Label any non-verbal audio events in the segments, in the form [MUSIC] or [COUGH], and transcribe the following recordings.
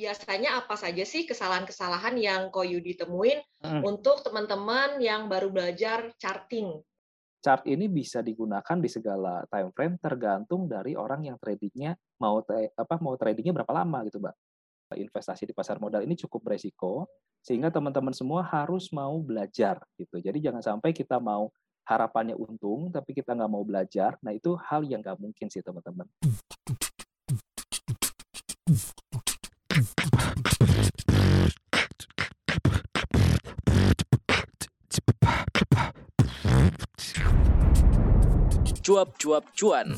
biasanya apa saja sih kesalahan-kesalahan yang Koyudi temuin hmm. untuk teman-teman yang baru belajar charting? Chart ini bisa digunakan di segala time frame tergantung dari orang yang tradingnya mau apa mau tradingnya berapa lama gitu, Mbak. Investasi di pasar modal ini cukup beresiko sehingga teman-teman semua harus mau belajar gitu. Jadi jangan sampai kita mau harapannya untung tapi kita nggak mau belajar. Nah itu hal yang nggak mungkin sih teman-teman. Cuap-cuap cuan.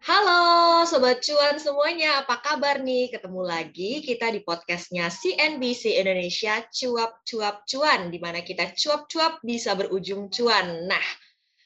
Halo Sobat Cuan semuanya, apa kabar nih? Ketemu lagi kita di podcastnya CNBC Indonesia Cuap-Cuap Cuan, di mana kita cuap-cuap bisa berujung cuan. Nah,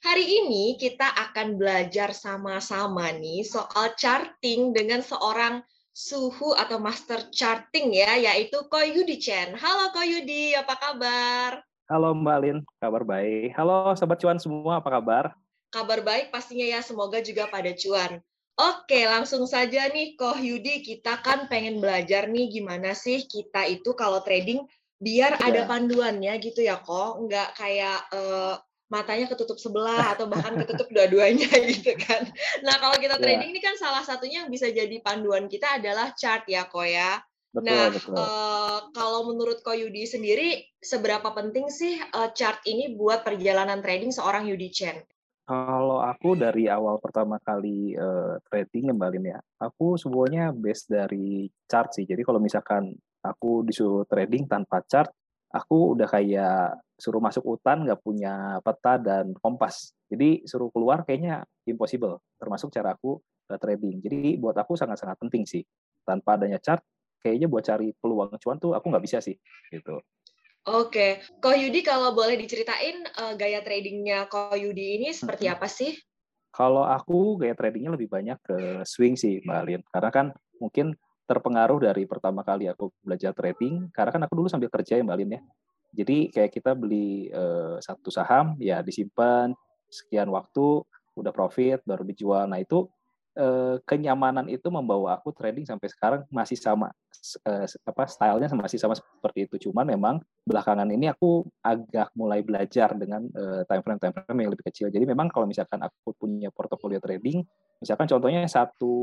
hari ini kita akan belajar sama-sama nih soal charting dengan seorang suhu atau master charting ya, yaitu Koyudi Chen. Halo Koyudi, apa kabar? Halo Mbak Lin, kabar baik. Halo Sobat Cuan semua, apa kabar? Kabar baik pastinya ya, semoga juga pada cuan. Oke, langsung saja nih Koh Yudi, kita kan pengen belajar nih gimana sih kita itu kalau trading biar yeah. ada panduannya gitu ya kok, nggak kayak uh, matanya ketutup sebelah [LAUGHS] atau bahkan ketutup dua-duanya [LAUGHS] gitu kan. Nah kalau kita iya. trading yeah. ini kan salah satunya yang bisa jadi panduan kita adalah chart ya kok ya. Betul, nah betul. Uh, kalau menurut Ko Yudi sendiri, seberapa penting sih uh, chart ini buat perjalanan trading seorang Yudi Chen? Kalau aku dari awal pertama kali uh, trading kembali ya, aku semuanya base dari chart sih. Jadi kalau misalkan aku disuruh trading tanpa chart, aku udah kayak suruh masuk hutan nggak punya peta dan kompas. Jadi suruh keluar kayaknya impossible, termasuk cara aku uh, trading. Jadi buat aku sangat-sangat penting sih. Tanpa adanya chart, kayaknya buat cari peluang cuan tuh aku nggak bisa sih, gitu. Oke, Ko Yudi kalau boleh diceritain uh, gaya tradingnya Ko Yudi ini seperti apa sih? Kalau aku gaya tradingnya lebih banyak ke swing sih, Mbak Alin. Karena kan mungkin terpengaruh dari pertama kali aku belajar trading, karena kan aku dulu sambil kerja ya Mbak Alin ya. Jadi kayak kita beli uh, satu saham, ya disimpan sekian waktu, udah profit, baru dijual. Nah itu uh, kenyamanan itu membawa aku trading sampai sekarang masih sama uh, apa stylenya masih sama seperti itu. Cuman memang belakangan ini aku agak mulai belajar dengan uh, time frame time frame yang lebih kecil. Jadi memang kalau misalkan aku punya portofolio trading misalkan contohnya satu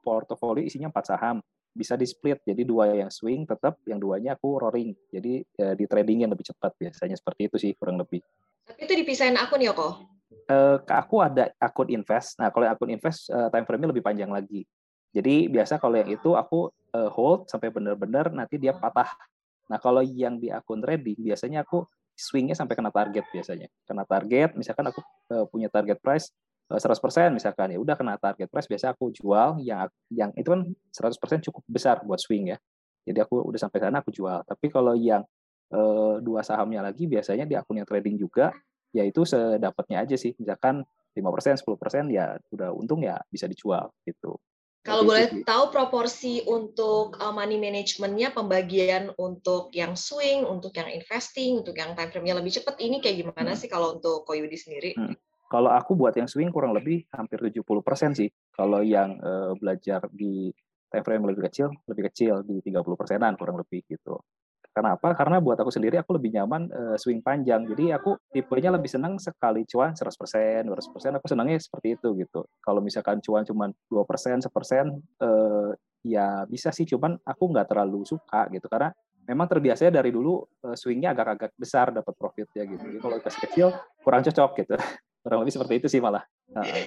portofolio isinya empat saham bisa di split jadi dua yang swing tetap yang duanya aku roaring. Jadi di trading yang lebih cepat. Biasanya seperti itu sih kurang lebih. Tapi itu dipisahin akun ya kok uh, aku ada akun invest. Nah, kalau akun invest uh, time frame-nya lebih panjang lagi. Jadi biasa kalau yang itu aku uh, hold sampai benar-benar nanti dia patah. Nah, kalau yang di akun trading biasanya aku swingnya sampai kena target biasanya. Kena target, misalkan aku uh, punya target price 100% misalkan ya udah kena target price biasa aku jual yang yang itu kan 100% cukup besar buat swing ya. Jadi aku udah sampai sana aku jual. Tapi kalau yang dua sahamnya lagi biasanya di akun yang trading juga ya itu sedapatnya aja sih misalkan 5% 10% ya udah untung ya bisa dijual gitu. Kalau boleh sih. tahu proporsi untuk uh, money managementnya pembagian untuk yang swing, untuk yang investing, untuk yang time frame-nya lebih cepat ini kayak gimana hmm. sih kalau untuk Koyudi sendiri? Hmm. Kalau aku buat yang swing kurang lebih hampir 70% sih. Kalau yang uh, belajar di time frame lebih kecil, lebih kecil di 30 persenan kurang lebih gitu. Kenapa? Karena buat aku sendiri aku lebih nyaman uh, swing panjang. Jadi aku tipenya lebih senang sekali cuan 100%, 200%, aku senangnya seperti itu gitu. Kalau misalkan cuan cuma 2%, 1%, uh, ya bisa sih, cuman aku nggak terlalu suka gitu. Karena memang terbiasanya dari dulu uh, swingnya agak-agak besar dapat profitnya gitu. Jadi kalau kasih kecil kurang cocok gitu. [LAUGHS] kurang lebih seperti itu sih malah.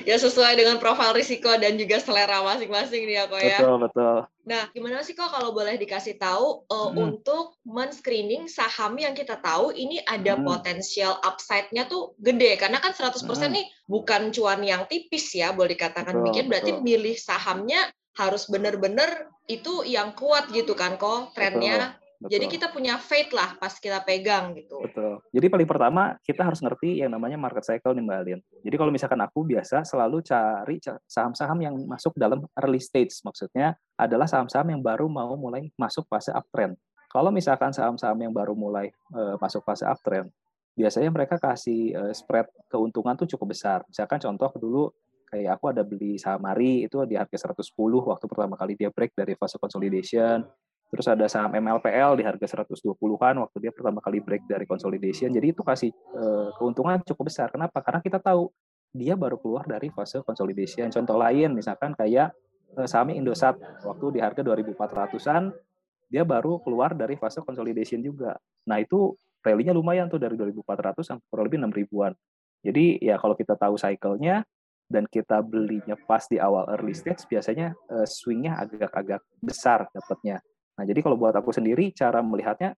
Ya sesuai dengan profil risiko dan juga selera masing-masing nih ya kok ya. Betul betul. Nah gimana sih kok kalau boleh dikasih tahu uh, hmm. untuk men-screening saham yang kita tahu ini ada hmm. potensial upside-nya tuh gede karena kan 100% hmm. nih bukan cuan yang tipis ya boleh dikatakan demikian berarti betul. milih sahamnya harus benar-benar itu yang kuat gitu kan kok trennya Betul. Jadi kita punya faith lah pas kita pegang gitu. Betul. Jadi paling pertama kita harus ngerti yang namanya market cycle nih Mbak Alin. Jadi kalau misalkan aku biasa selalu cari saham-saham yang masuk dalam early stage. Maksudnya adalah saham-saham yang baru mau mulai masuk fase uptrend. Kalau misalkan saham-saham yang baru mulai uh, masuk fase uptrend, biasanya mereka kasih uh, spread keuntungan tuh cukup besar. Misalkan contoh dulu kayak aku ada beli saham Mari itu di harga 110 waktu pertama kali dia break dari fase consolidation. Terus ada saham MLPL di harga 120-an waktu dia pertama kali break dari consolidation. Jadi itu kasih uh, keuntungan cukup besar. Kenapa? Karena kita tahu dia baru keluar dari fase consolidation. Contoh lain misalkan kayak uh, saham Indosat waktu di harga 2400-an dia baru keluar dari fase consolidation juga. Nah, itu rally-nya lumayan tuh dari 2400 sampai kurang lebih 6000-an. Jadi ya kalau kita tahu cycle-nya dan kita belinya pas di awal early stage, biasanya uh, swing-nya agak-agak besar dapatnya. Nah, jadi kalau buat aku sendiri, cara melihatnya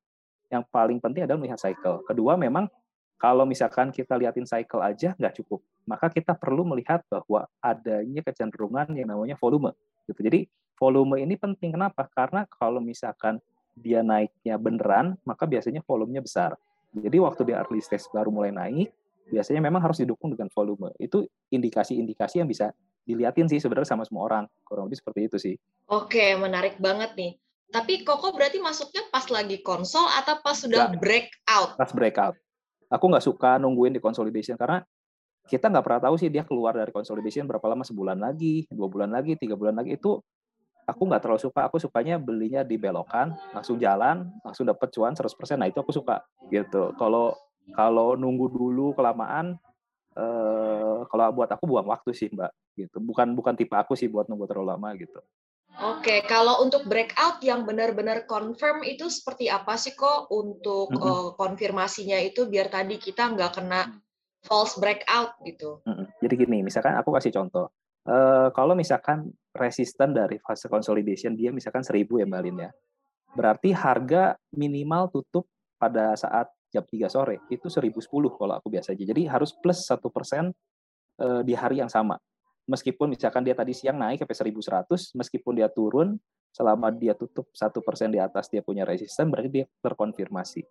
yang paling penting adalah melihat cycle. Kedua, memang kalau misalkan kita liatin cycle aja nggak cukup, maka kita perlu melihat bahwa adanya kecenderungan yang namanya volume. Gitu. Jadi volume ini penting kenapa? Karena kalau misalkan dia naiknya beneran, maka biasanya volumenya besar. Jadi waktu di early stage baru mulai naik, biasanya memang harus didukung dengan volume. Itu indikasi-indikasi yang bisa dilihatin sih sebenarnya sama semua orang. Kurang lebih seperti itu sih. Oke, menarik banget nih. Tapi Koko berarti masuknya pas lagi konsol atau pas sudah ya, breakout? Pas breakout. Aku nggak suka nungguin di consolidation karena kita nggak pernah tahu sih dia keluar dari consolidation berapa lama sebulan lagi, dua bulan lagi, tiga bulan lagi itu aku nggak terlalu suka. Aku sukanya belinya di belokan, langsung jalan, langsung dapat cuan 100%. Nah itu aku suka gitu. Kalau kalau nunggu dulu kelamaan, eh, kalau buat aku buang waktu sih mbak, gitu. Bukan bukan tipe aku sih buat nunggu terlalu lama gitu. Oke, kalau untuk breakout yang benar-benar confirm itu seperti apa sih kok untuk mm -hmm. uh, konfirmasinya itu biar tadi kita nggak kena false breakout gitu. Mm -hmm. Jadi gini, misalkan aku kasih contoh. Uh, kalau misalkan resisten dari fase consolidation dia misalkan 1000 ya Mbak Lin ya. Berarti harga minimal tutup pada saat jam 3 sore itu 1010 kalau aku biasa aja. Jadi harus plus satu persen eh, di hari yang sama. Meskipun misalkan dia tadi siang naik sampai 1100, meskipun dia turun, selama dia tutup satu persen di atas dia punya resisten, berarti dia terkonfirmasi.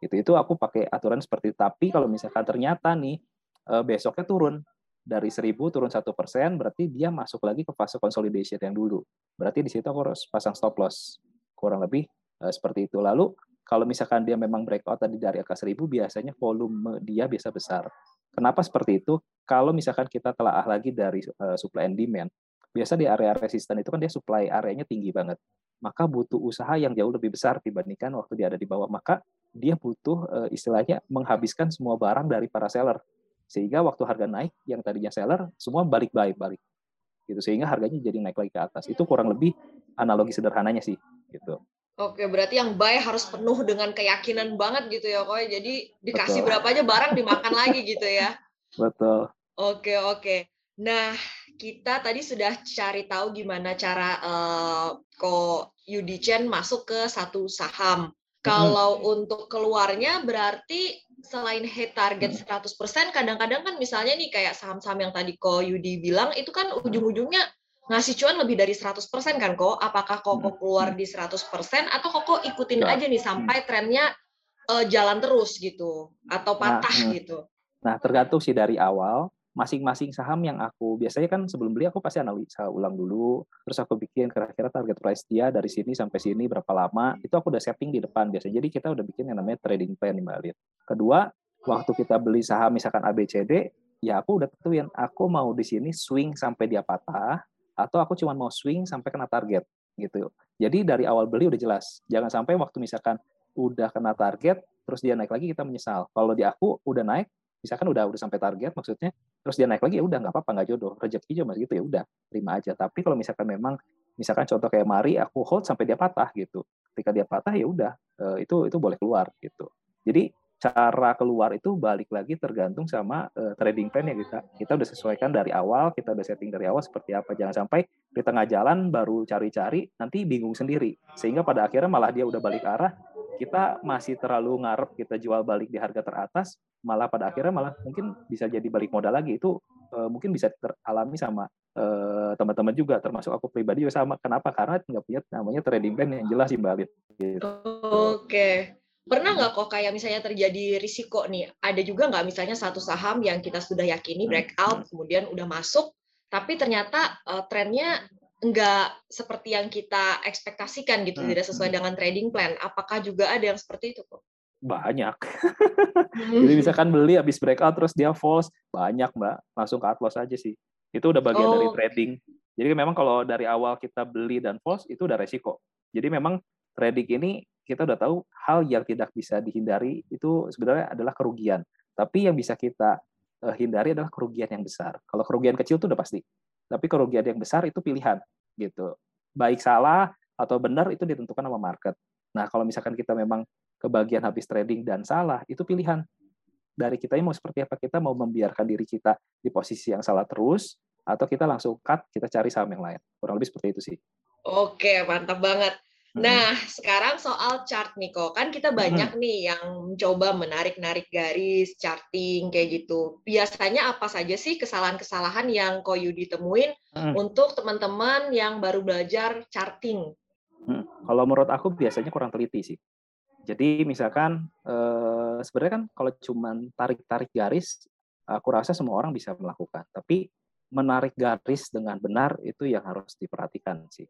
Itu itu aku pakai aturan seperti itu. Tapi kalau misalkan ternyata nih eh, besoknya turun dari 1000 turun satu persen, berarti dia masuk lagi ke fase consolidation yang dulu. Berarti di situ aku harus pasang stop loss kurang lebih eh, seperti itu. Lalu kalau misalkan dia memang breakout tadi dari angka 1000 biasanya volume dia biasa besar. Kenapa seperti itu? Kalau misalkan kita telah lagi dari uh, supply and demand, biasa di area resisten itu kan dia supply areanya tinggi banget. Maka butuh usaha yang jauh lebih besar dibandingkan waktu dia ada di bawah. Maka dia butuh uh, istilahnya menghabiskan semua barang dari para seller. Sehingga waktu harga naik yang tadinya seller semua balik baik balik. Gitu sehingga harganya jadi naik lagi ke atas. Itu kurang lebih analogi sederhananya sih gitu. Oke, berarti yang buy harus penuh dengan keyakinan banget gitu ya, kok. Jadi dikasih Betul. berapa aja barang dimakan lagi gitu ya. [LAUGHS] Betul. Oke, oke. Nah, kita tadi sudah cari tahu gimana cara uh, ko Yudi Chen masuk ke satu saham. Kalau hmm. untuk keluarnya berarti selain hit target 100%, kadang-kadang kan misalnya nih kayak saham-saham yang tadi Ko Yudi bilang itu kan ujung-ujungnya ngasih cuan lebih dari 100% kan kok? Apakah Koko hmm. keluar di 100% atau Koko ikutin ya. aja nih sampai hmm. trennya uh, jalan terus gitu atau nah, patah nah, gitu? Nah, tergantung sih dari awal masing-masing saham yang aku biasanya kan sebelum beli aku pasti analisa ulang dulu terus aku bikin kira-kira target price dia dari sini sampai sini berapa lama itu aku udah setting di depan biasanya jadi kita udah bikin yang namanya trading plan nih Mbak kedua waktu kita beli saham misalkan ABCD ya aku udah tentuin aku mau di sini swing sampai dia patah atau aku cuma mau swing sampai kena target gitu. Jadi dari awal beli udah jelas. Jangan sampai waktu misalkan udah kena target terus dia naik lagi kita menyesal. Kalau di aku udah naik, misalkan udah udah sampai target maksudnya, terus dia naik lagi ya udah nggak apa-apa nggak jodoh, rezeki cuma gitu ya udah terima aja. Tapi kalau misalkan memang misalkan contoh kayak Mari aku hold sampai dia patah gitu. Ketika dia patah ya udah eh, itu itu boleh keluar gitu. Jadi cara keluar itu balik lagi tergantung sama uh, trading plan yang kita. Kita udah sesuaikan dari awal kita udah setting dari awal seperti apa. Jangan sampai di tengah jalan baru cari-cari nanti bingung sendiri. Sehingga pada akhirnya malah dia udah balik arah. Kita masih terlalu ngarep kita jual balik di harga teratas malah pada akhirnya malah mungkin bisa jadi balik modal lagi. Itu uh, mungkin bisa teralami sama uh, teman-teman juga termasuk aku pribadi juga sama. Kenapa? Karena nggak punya namanya trading plan yang jelas sih mbak gitu. Oke. Okay pernah nggak kok kayak misalnya terjadi risiko nih ada juga nggak misalnya satu saham yang kita sudah yakini hmm, breakout hmm. kemudian udah masuk tapi ternyata uh, trennya nggak seperti yang kita ekspektasikan gitu hmm. tidak sesuai dengan trading plan apakah juga ada yang seperti itu kok banyak jadi misalkan beli habis breakout terus dia false banyak mbak langsung ke loss aja sih Itu udah bagian oh. dari trading. Jadi memang kalau dari awal kita beli dan false itu udah resiko. Jadi memang trading ini kita udah tahu hal yang tidak bisa dihindari itu sebenarnya adalah kerugian. Tapi yang bisa kita uh, hindari adalah kerugian yang besar. Kalau kerugian kecil itu udah pasti. Tapi kerugian yang besar itu pilihan gitu. Baik salah atau benar itu ditentukan sama market. Nah, kalau misalkan kita memang kebagian habis trading dan salah, itu pilihan dari kita mau seperti apa kita mau membiarkan diri kita di posisi yang salah terus atau kita langsung cut kita cari saham yang lain kurang lebih seperti itu sih oke mantap banget Nah, sekarang soal chart nih kok. Kan kita banyak hmm. nih yang mencoba menarik-narik garis, charting kayak gitu. Biasanya apa saja sih kesalahan-kesalahan yang kok Yudi temuin hmm. untuk teman-teman yang baru belajar charting? Hmm. Kalau menurut aku biasanya kurang teliti sih. Jadi misalkan eh, sebenarnya kan kalau cuma tarik-tarik garis, aku rasa semua orang bisa melakukan. Tapi menarik garis dengan benar itu yang harus diperhatikan sih.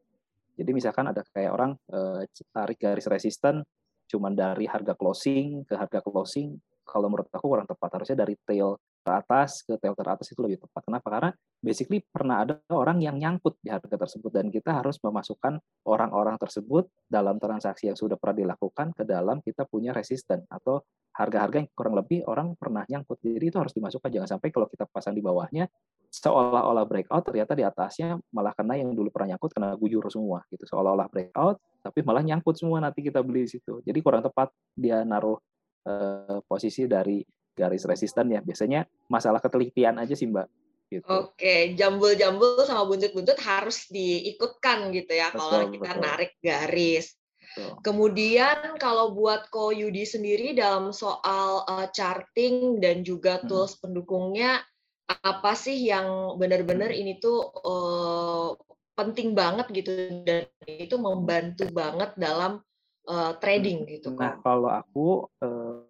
Jadi misalkan ada kayak orang eh, tarik garis resisten cuma dari harga closing ke harga closing, kalau menurut aku kurang tepat. Harusnya dari tail ke atas ke tail teratas itu lebih tepat. Kenapa? Karena basically pernah ada orang yang nyangkut di harga tersebut dan kita harus memasukkan orang-orang tersebut dalam transaksi yang sudah pernah dilakukan ke dalam kita punya resisten atau harga-harga yang kurang lebih orang pernah nyangkut. Jadi itu harus dimasukkan. Jangan sampai kalau kita pasang di bawahnya seolah-olah breakout ternyata di atasnya malah kena yang dulu pernah nyangkut kena gujur semua gitu. Seolah-olah breakout tapi malah nyangkut semua nanti kita beli di situ. Jadi kurang tepat dia naruh uh, posisi dari garis resisten ya. Biasanya masalah ketelitian aja sih Mbak. Gitu. Oke, jambul-jambul sama buntut-buntut harus diikutkan gitu ya betul, kalau kita betul. narik garis. Betul. Kemudian kalau buat Ko Yudi sendiri dalam soal uh, charting dan juga hmm. tools hmm. pendukungnya apa sih yang benar-benar hmm. ini tuh uh, penting banget gitu dan itu membantu banget dalam uh, trading gitu kan? Nah, kalau aku uh,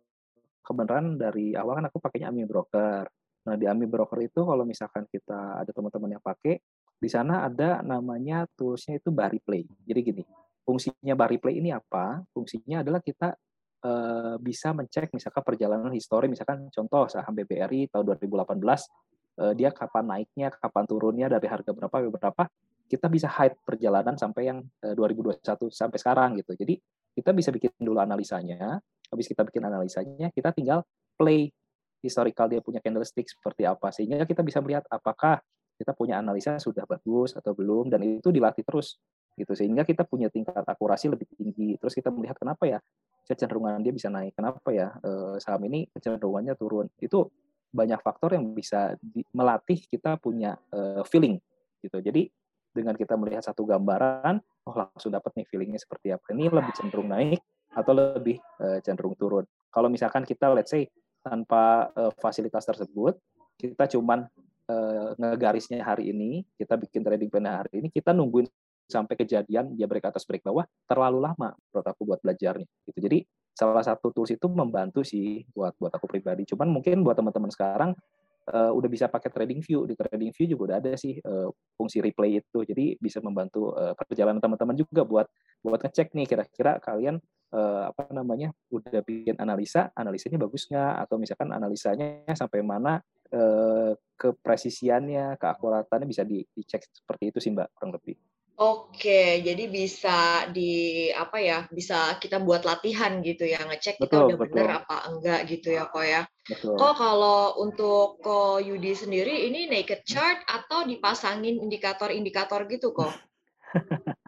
kebenaran dari awal kan aku pakainya Ami Broker. Nah, di Ami Broker itu kalau misalkan kita ada teman-teman yang pakai, di sana ada namanya toolsnya itu Bari Play. Jadi gini, fungsinya Bari Play ini apa? Fungsinya adalah kita uh, bisa mencek misalkan perjalanan histori, misalkan contoh saham BBRI tahun 2018, uh, dia kapan naiknya, kapan turunnya, dari harga berapa berapa, kita bisa hide perjalanan sampai yang uh, 2021 sampai sekarang gitu. Jadi kita bisa bikin dulu analisanya, habis kita bikin analisanya, kita tinggal play historical dia punya candlestick seperti apa. Sehingga kita bisa melihat apakah kita punya analisa sudah bagus atau belum dan itu dilatih terus gitu. Sehingga kita punya tingkat akurasi lebih tinggi. Terus kita melihat kenapa ya kecenderungan dia bisa naik kenapa ya eh, saham ini kecenderungannya turun. Itu banyak faktor yang bisa melatih kita punya uh, feeling gitu. Jadi dengan kita melihat satu gambaran oh langsung dapat nih feelingnya seperti apa. Ini lebih cenderung naik atau lebih uh, cenderung turun. Kalau misalkan kita let's say tanpa uh, fasilitas tersebut, kita cuman uh, ngegarisnya hari ini, kita bikin trading plan hari ini, kita nungguin sampai kejadian dia break atas break bawah terlalu lama menurut aku buat belajarnya gitu. Jadi salah satu tools itu membantu sih buat buat aku pribadi. Cuman mungkin buat teman-teman sekarang uh, udah bisa pakai trading view. Di trading view juga udah ada sih uh, fungsi replay itu. Jadi bisa membantu uh, perjalanan teman-teman juga buat buat ngecek nih kira-kira kalian uh, apa namanya udah bikin analisa analisanya bagus nggak? Atau misalkan analisanya sampai mana uh, kepresisiannya keakuratannya bisa dicek seperti itu sih mbak kurang lebih Oke, jadi bisa di apa ya? Bisa kita buat latihan gitu ya, ngecek kita udah betul. bener apa enggak gitu ya, kok ya. Betul. Kok kalau untuk Ko Yudi sendiri ini naked chart atau dipasangin indikator-indikator gitu kok? [LAUGHS]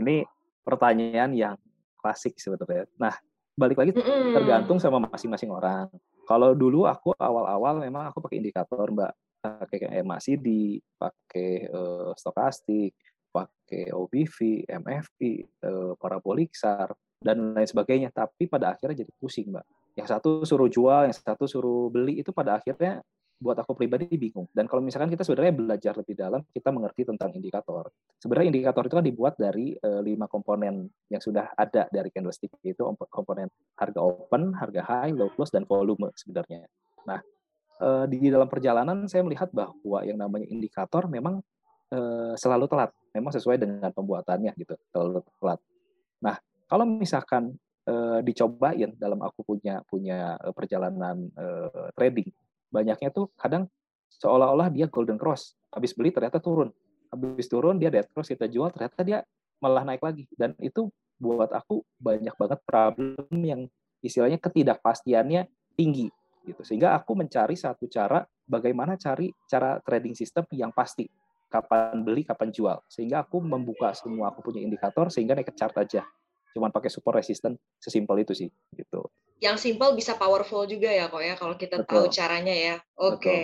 ini pertanyaan yang klasik sebetulnya. Nah, balik lagi mm -mm. tergantung sama masing-masing orang. Kalau dulu aku awal-awal memang aku pakai indikator, Mbak. Pakai kayak MACD, pakai uh, stokastik, pakai OBV, MFP, eh, parabolik SAR, dan lain sebagainya. Tapi pada akhirnya jadi pusing, Mbak. Yang satu suruh jual, yang satu suruh beli, itu pada akhirnya buat aku pribadi bingung. Dan kalau misalkan kita sebenarnya belajar lebih dalam, kita mengerti tentang indikator. Sebenarnya indikator itu kan dibuat dari uh, lima komponen yang sudah ada dari candlestick, itu komponen harga open, harga high, low close, dan volume sebenarnya. Nah, uh, di dalam perjalanan saya melihat bahwa yang namanya indikator memang uh, selalu telat memang sesuai dengan pembuatannya gitu kalau telat. Nah kalau misalkan e, dicobain dalam aku punya punya eh, perjalanan trading banyaknya tuh kadang seolah-olah dia golden cross. Habis beli ternyata turun. Habis turun dia dead cross kita jual ternyata dia malah naik lagi. Dan itu buat aku banyak banget problem yang istilahnya ketidakpastiannya tinggi gitu. Sehingga aku mencari satu cara bagaimana cari cara trading system yang pasti. Kapan beli, kapan jual. Sehingga aku membuka semua aku punya indikator sehingga naik ke chart aja. Cuman pakai support resistance sesimpel itu sih gitu. Yang simple bisa powerful juga ya kok ya kalau kita Betul. tahu caranya ya. Oke. Okay.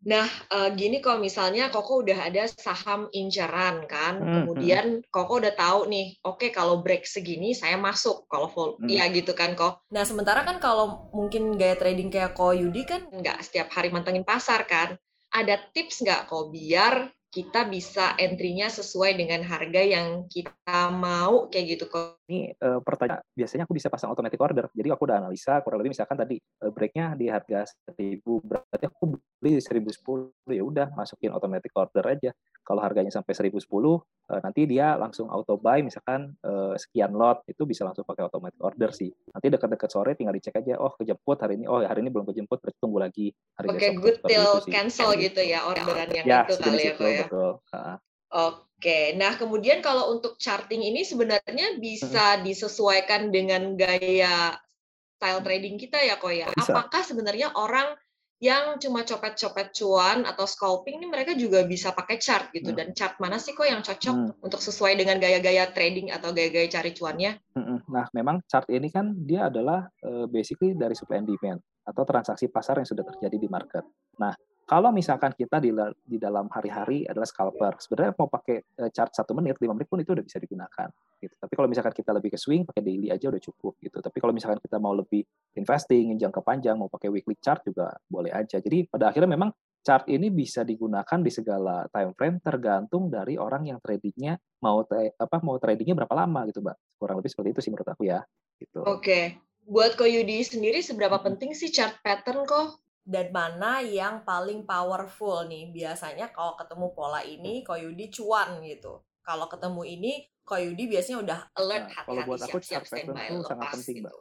Nah, uh, gini kalau misalnya Koko udah ada saham inceran kan, hmm, kemudian hmm. Koko udah tahu nih, oke okay, kalau break segini saya masuk kalau full, hmm. ya gitu kan kok. Nah, sementara kan kalau mungkin gaya trading kayak Ko Yudi kan nggak setiap hari mantengin pasar kan. Ada tips nggak kok biar kita bisa entry-nya sesuai dengan harga yang kita mau kayak gitu kok. Ini uh, pertanyaan biasanya aku bisa pasang automatic order. Jadi aku udah analisa kurang lebih misalkan tadi uh, break-nya di harga 1000 berarti aku beli 1010 ya udah masukin automatic order aja. Kalau harganya sampai 1010 uh, nanti dia langsung auto buy misalkan uh, sekian lot itu bisa langsung pakai automatic order sih. Nanti dekat-dekat sore tinggal dicek aja oh kejemput hari ini oh hari ini belum kejemput berarti tunggu lagi hari Oke, okay, good till cancel gitu ya orderan yang ya, itu kali ya, ya betul. Oke, nah kemudian kalau untuk charting ini sebenarnya bisa hmm. disesuaikan dengan gaya style trading kita ya ya. Bisa. Apakah sebenarnya orang yang cuma copet-copet cuan atau scalping ini mereka juga bisa pakai chart gitu hmm. dan chart mana sih kok yang cocok hmm. untuk sesuai dengan gaya-gaya trading atau gaya-gaya cari cuannya? Hmm, nah, memang chart ini kan dia adalah uh, basically dari supply and demand atau transaksi pasar yang sudah terjadi di market. Nah, kalau misalkan kita di, di dalam hari-hari adalah scalper, sebenarnya mau pakai eh, chart satu menit, lima menit pun itu udah bisa digunakan. Gitu. Tapi kalau misalkan kita lebih ke swing, pakai daily aja udah cukup. gitu. Tapi kalau misalkan kita mau lebih investing, jangka panjang, mau pakai weekly chart juga boleh aja. Jadi pada akhirnya memang chart ini bisa digunakan di segala time frame tergantung dari orang yang tradingnya mau apa mau tradingnya berapa lama gitu, mbak. Kurang lebih seperti itu sih menurut aku ya. Gitu. Oke. Okay. Buat Koyudi sendiri seberapa penting sih chart pattern kok? Dan mana yang paling powerful nih? Biasanya kalau ketemu pola ini Koyudi cuan gitu. Kalau ketemu ini Koyudi biasanya udah alert nah, kalau buat aku siap, siap pattern itu sangat penting gitu. mbak.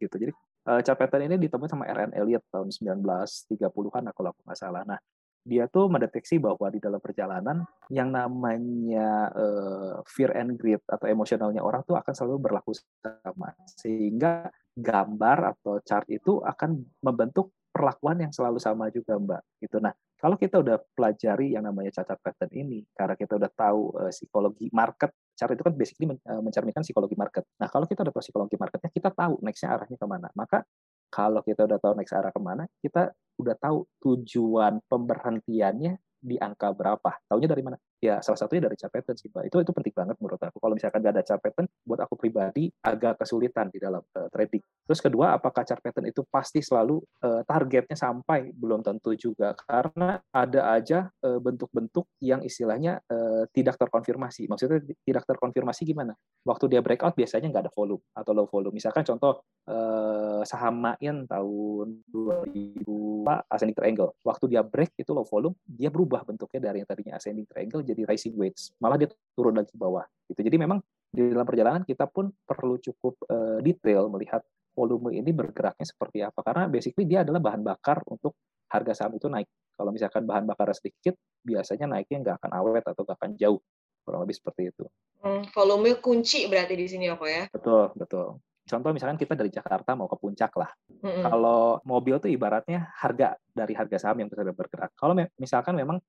gitu. Jadi uh, chart pattern ini ditemukan sama R.N. Elliot tahun 1930-an kalau aku nggak salah. Nah dia tuh mendeteksi bahwa di dalam perjalanan yang namanya uh, fear and greed atau emosionalnya orang tuh akan selalu berlaku sama. Sehingga gambar atau chart itu akan membentuk perlakuan yang selalu sama juga Mbak. Gitu. Nah, kalau kita udah pelajari yang namanya cacat pattern ini, karena kita udah tahu uh, psikologi market, cara itu kan basically men uh, mencerminkan psikologi market. Nah, kalau kita udah tahu psikologi marketnya, kita tahu nextnya arahnya ke mana. Maka kalau kita udah tahu next arah ke mana, kita udah tahu tujuan pemberhentiannya di angka berapa. Taunya dari mana? Ya salah satunya dari pattern sih Pak. Itu itu penting banget menurut aku. Kalau misalkan nggak ada pattern, buat aku pribadi agak kesulitan di dalam uh, trading. Terus kedua, apakah pattern itu pasti selalu uh, targetnya sampai? Belum tentu juga. Karena ada aja uh, bentuk-bentuk yang istilahnya uh, tidak terkonfirmasi. Maksudnya tidak terkonfirmasi gimana? Waktu dia breakout biasanya nggak ada volume atau low volume. Misalkan contoh uh, saham Main tahun 2000 Pak ascending triangle. Waktu dia break itu low volume, dia berubah bentuknya dari yang tadinya ascending triangle jadi rising wedge. Malah dia turun lagi ke bawah. Gitu. Jadi memang di dalam perjalanan kita pun perlu cukup uh, detail melihat volume ini bergeraknya seperti apa. Karena basically dia adalah bahan bakar untuk harga saham itu naik. Kalau misalkan bahan bakar sedikit, biasanya naiknya nggak akan awet atau nggak akan jauh. Kurang lebih seperti itu. Hmm, volume kunci berarti di sini apa ya? Betul, betul. Contoh misalkan kita dari Jakarta mau ke puncak lah. Mm-hmm. Kalau mobil tuh ibaratnya harga dari harga saham yang sudah bergerak. Kalau misalkan memang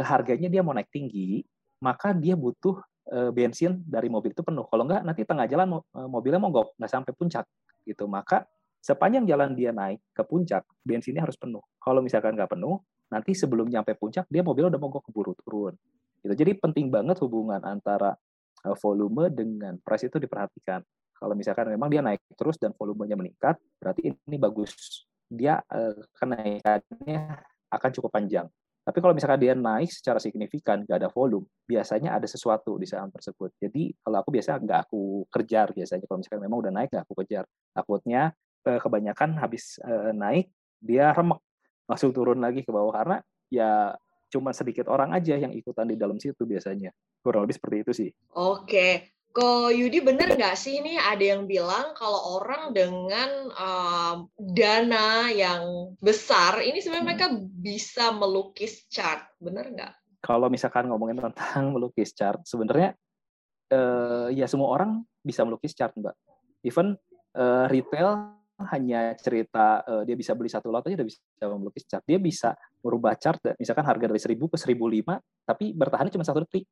harganya dia mau naik tinggi, maka dia butuh e, bensin dari mobil itu penuh. Kalau enggak nanti tengah jalan mo, e, mobilnya mogok, nggak sampai puncak gitu. Maka sepanjang jalan dia naik ke puncak, bensinnya harus penuh. Kalau misalkan nggak penuh, nanti sebelum nyampe puncak dia mobilnya udah mogok keburu turun. Gitu. Jadi penting banget hubungan antara volume dengan price itu diperhatikan. Kalau misalkan memang dia naik terus dan volumenya meningkat, berarti ini bagus. Dia eh, kenaikannya akan cukup panjang. Tapi kalau misalkan dia naik secara signifikan, nggak ada volume, biasanya ada sesuatu di saham tersebut. Jadi kalau aku biasa nggak aku kejar biasanya. Kalau misalkan memang udah naik, nggak aku kejar. Takutnya eh, kebanyakan habis eh, naik, dia remek, langsung turun lagi ke bawah. Karena ya cuma sedikit orang aja yang ikutan di dalam situ biasanya. Kurang lebih seperti itu sih. Oke. Ko Yudi bener nggak sih ini ada yang bilang kalau orang dengan um, dana yang besar ini sebenarnya hmm. mereka bisa melukis chart, bener nggak? Kalau misalkan ngomongin tentang [LAUGHS] melukis chart, sebenarnya uh, ya semua orang bisa melukis chart mbak. Even uh, retail hanya cerita uh, dia bisa beli satu lot aja udah bisa melukis chart. Dia bisa merubah chart, misalkan harga dari 1000 ke 1005, tapi bertahan cuma satu detik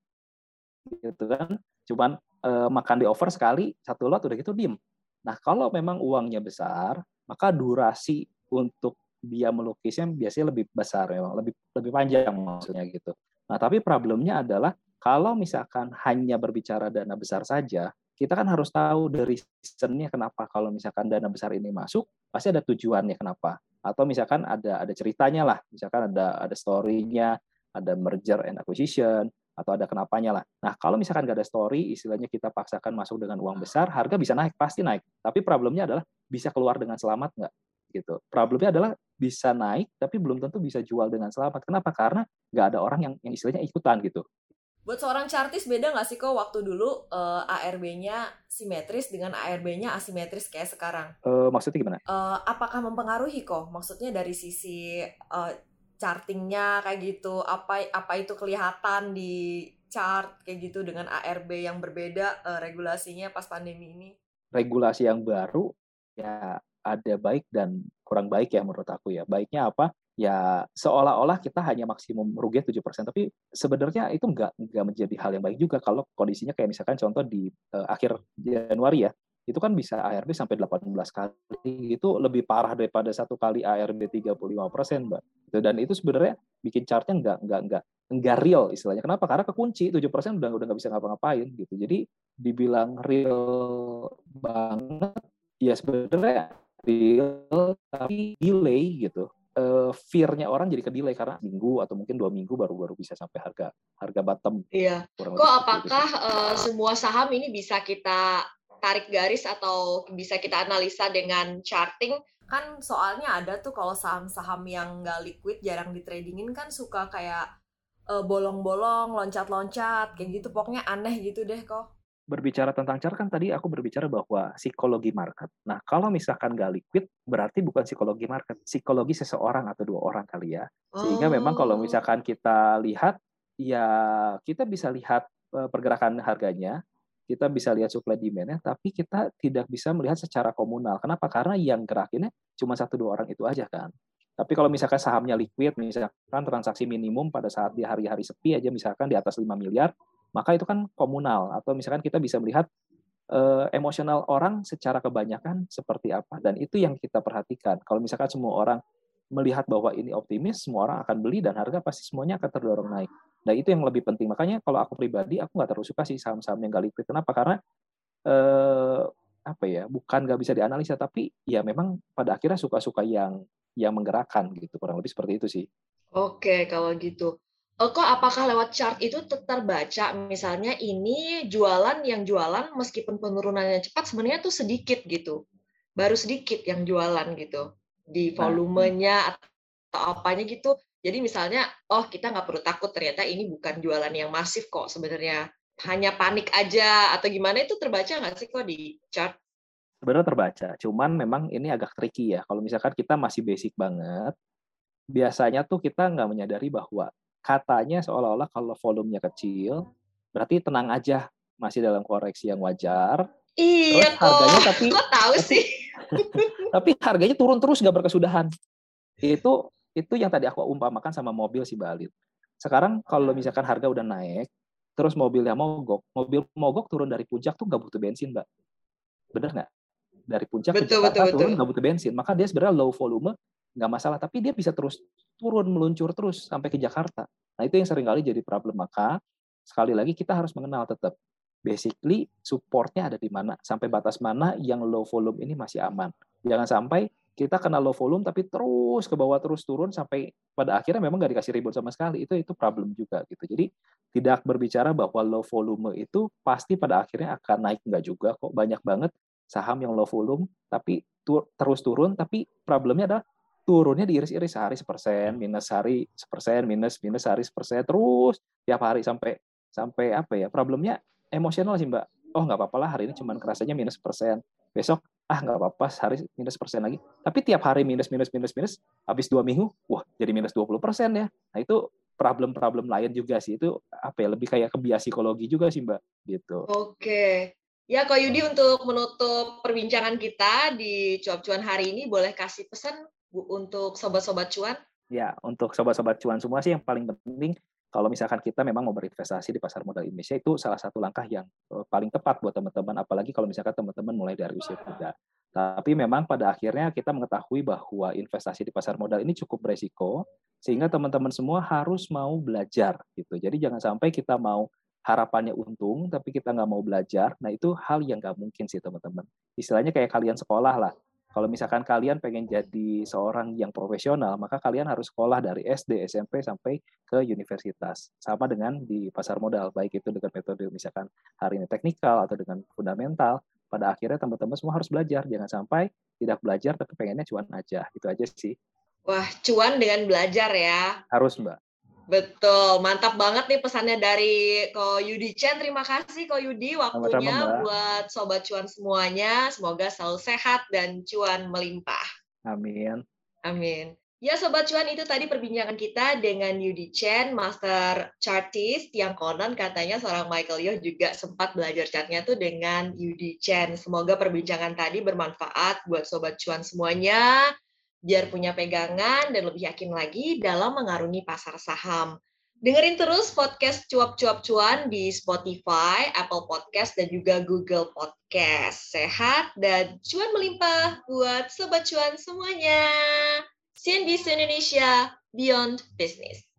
gitu kan cuman uh, makan di over sekali satu lot udah gitu diem. Nah kalau memang uangnya besar maka durasi untuk dia melukisnya biasanya lebih besar memang. Lebih lebih panjang maksudnya gitu. Nah tapi problemnya adalah kalau misalkan hanya berbicara dana besar saja kita kan harus tahu dari reasonnya kenapa. Kalau misalkan dana besar ini masuk pasti ada tujuannya kenapa. Atau misalkan ada ada ceritanya lah. Misalkan ada ada story-nya ada merger and acquisition atau ada kenapanya lah. Nah, kalau misalkan nggak ada story, istilahnya kita paksakan masuk dengan uang besar, harga bisa naik, pasti naik. Tapi problemnya adalah bisa keluar dengan selamat nggak? Gitu. Problemnya adalah bisa naik, tapi belum tentu bisa jual dengan selamat. Kenapa? Karena nggak ada orang yang, yang istilahnya ikutan gitu. Buat seorang chartis beda nggak sih kok waktu dulu uh, eh, ARB-nya simetris dengan ARB-nya asimetris kayak sekarang? Uh, maksudnya gimana? Uh, apakah mempengaruhi kok? Maksudnya dari sisi uh, chartingnya kayak gitu apa apa itu kelihatan di chart kayak gitu dengan ARB yang berbeda uh, regulasinya pas pandemi ini? Regulasi yang baru ya ada baik dan kurang baik ya menurut aku ya. Baiknya apa? Ya seolah-olah kita hanya maksimum rugi 7%, tapi sebenarnya itu enggak enggak menjadi hal yang baik juga kalau kondisinya kayak misalkan contoh di uh, akhir Januari ya, itu kan bisa ARB sampai 18 kali. Itu lebih parah daripada satu kali ARB 35 persen mbak. Dan itu sebenarnya bikin chartnya nggak nggak nggak nggak real istilahnya. Kenapa? Karena kekunci 7 persen udah udah nggak bisa ngapa-ngapain gitu. Jadi dibilang real banget ya sebenarnya real tapi delay gitu. Uh, fear-nya orang jadi ke delay karena minggu atau mungkin dua minggu baru baru bisa sampai harga harga bottom. Iya. Kok apakah uh, semua saham ini bisa kita tarik garis atau bisa kita analisa dengan charting kan soalnya ada tuh kalau saham-saham yang nggak liquid jarang ditradingin kan suka kayak uh, bolong-bolong loncat-loncat kayak gitu pokoknya aneh gitu deh kok berbicara tentang chart kan tadi aku berbicara bahwa psikologi market. Nah, kalau misalkan nggak liquid, berarti bukan psikologi market, psikologi seseorang atau dua orang kali ya. Sehingga oh. memang kalau oh. misalkan kita lihat, ya kita bisa lihat eh, pergerakan harganya, kita bisa lihat supply demand-nya, tapi kita tidak bisa melihat secara komunal. Kenapa? Karena yang gerakinnya cuma satu dua orang itu aja kan. Tapi kalau misalkan sahamnya liquid, misalkan transaksi minimum pada saat di hari-hari sepi aja misalkan di atas 5 miliar, maka itu kan komunal. Atau misalkan kita bisa melihat eh, emosional orang secara kebanyakan seperti apa. Dan itu yang kita perhatikan. Kalau misalkan semua orang melihat bahwa ini optimis, semua orang akan beli dan harga pasti semuanya akan terdorong naik. Nah itu yang lebih penting. Makanya kalau aku pribadi, aku nggak terlalu suka sih saham-saham yang nggak liquid. Kenapa? Karena eh, apa ya? Bukan nggak bisa dianalisa, tapi ya memang pada akhirnya suka-suka yang yang menggerakkan gitu. Kurang lebih seperti itu sih. Oke, kalau gitu. Eh, kok apakah lewat chart itu terbaca misalnya ini jualan yang jualan meskipun penurunannya cepat sebenarnya tuh sedikit gitu baru sedikit yang jualan gitu di nah, volumenya atau apanya gitu jadi misalnya, oh kita nggak perlu takut ternyata ini bukan jualan yang masif kok sebenarnya. Hanya panik aja atau gimana itu terbaca nggak sih kok di chart? Sebenarnya terbaca, cuman memang ini agak tricky ya. Kalau misalkan kita masih basic banget, biasanya tuh kita nggak menyadari bahwa katanya seolah-olah kalau volumenya kecil, berarti tenang aja masih dalam koreksi yang wajar. Iya terus harganya tapi kok tahu sih. [LAUGHS] tapi harganya turun terus nggak berkesudahan. Itu itu yang tadi aku umpamakan sama mobil si Balit. Sekarang kalau misalkan harga udah naik, terus mobilnya mogok, mobil mogok turun dari puncak tuh nggak butuh bensin, Mbak. Bener nggak? Dari puncak betul, ke Jakarta betul, turun nggak butuh bensin. Maka dia sebenarnya low volume, nggak masalah. Tapi dia bisa terus turun, meluncur terus sampai ke Jakarta. Nah itu yang sering kali jadi problem. Maka sekali lagi kita harus mengenal tetap basically supportnya ada di mana, sampai batas mana yang low volume ini masih aman. Jangan sampai kita kena low volume tapi terus ke bawah terus turun sampai pada akhirnya memang nggak dikasih ribut sama sekali. Itu itu problem juga gitu. Jadi tidak berbicara bahwa low volume itu pasti pada akhirnya akan naik. Nggak juga kok. Banyak banget saham yang low volume tapi tur terus turun tapi problemnya adalah turunnya diiris-iris. Sehari sepersen minus hari sepersen minus minus hari sepersen terus tiap hari sampai sampai apa ya problemnya emosional sih mbak. Oh nggak apa-apa lah hari ini cuman kerasanya minus persen. Besok ah nggak apa-apa hari minus persen lagi. Tapi tiap hari minus minus minus minus habis dua minggu wah jadi minus 20 persen ya. Nah itu problem-problem lain juga sih. Itu apa ya lebih kayak kebiasaan psikologi juga sih mbak gitu. Oke. Ya kok Yudi untuk menutup perbincangan kita di cuap-cuan hari ini boleh kasih pesan Bu untuk sobat-sobat cuan? Ya untuk sobat-sobat cuan semua sih yang paling penting kalau misalkan kita memang mau berinvestasi di pasar modal Indonesia itu salah satu langkah yang eh, paling tepat buat teman-teman apalagi kalau misalkan teman-teman mulai dari usia muda. Tapi memang pada akhirnya kita mengetahui bahwa investasi di pasar modal ini cukup beresiko sehingga teman-teman semua harus mau belajar gitu. Jadi jangan sampai kita mau harapannya untung tapi kita nggak mau belajar. Nah itu hal yang nggak mungkin sih teman-teman. Istilahnya kayak kalian sekolah lah kalau misalkan kalian pengen jadi seorang yang profesional, maka kalian harus sekolah dari SD, SMP sampai ke universitas. Sama dengan di pasar modal, baik itu dengan metode misalkan hari ini teknikal atau dengan fundamental. Pada akhirnya teman-teman semua harus belajar, jangan sampai tidak belajar tapi pengennya cuan aja. Itu aja sih. Wah, cuan dengan belajar ya. Harus, Mbak. Betul, mantap banget nih pesannya dari Ko Yudi Chen. Terima kasih Ko Yudi waktunya Sama -sama, buat sobat cuan semuanya. Semoga selalu sehat dan cuan melimpah. Amin. Amin. Ya Sobat Cuan itu tadi perbincangan kita dengan Yudi Chen, Master Chartist yang konon katanya seorang Michael Yo juga sempat belajar chartnya tuh dengan Yudi Chen. Semoga perbincangan tadi bermanfaat buat Sobat Cuan semuanya biar punya pegangan dan lebih yakin lagi dalam mengarungi pasar saham. Dengerin terus podcast Cuap-Cuap Cuan di Spotify, Apple Podcast, dan juga Google Podcast. Sehat dan cuan melimpah buat Sobat Cuan semuanya. CNBC Indonesia, Beyond Business.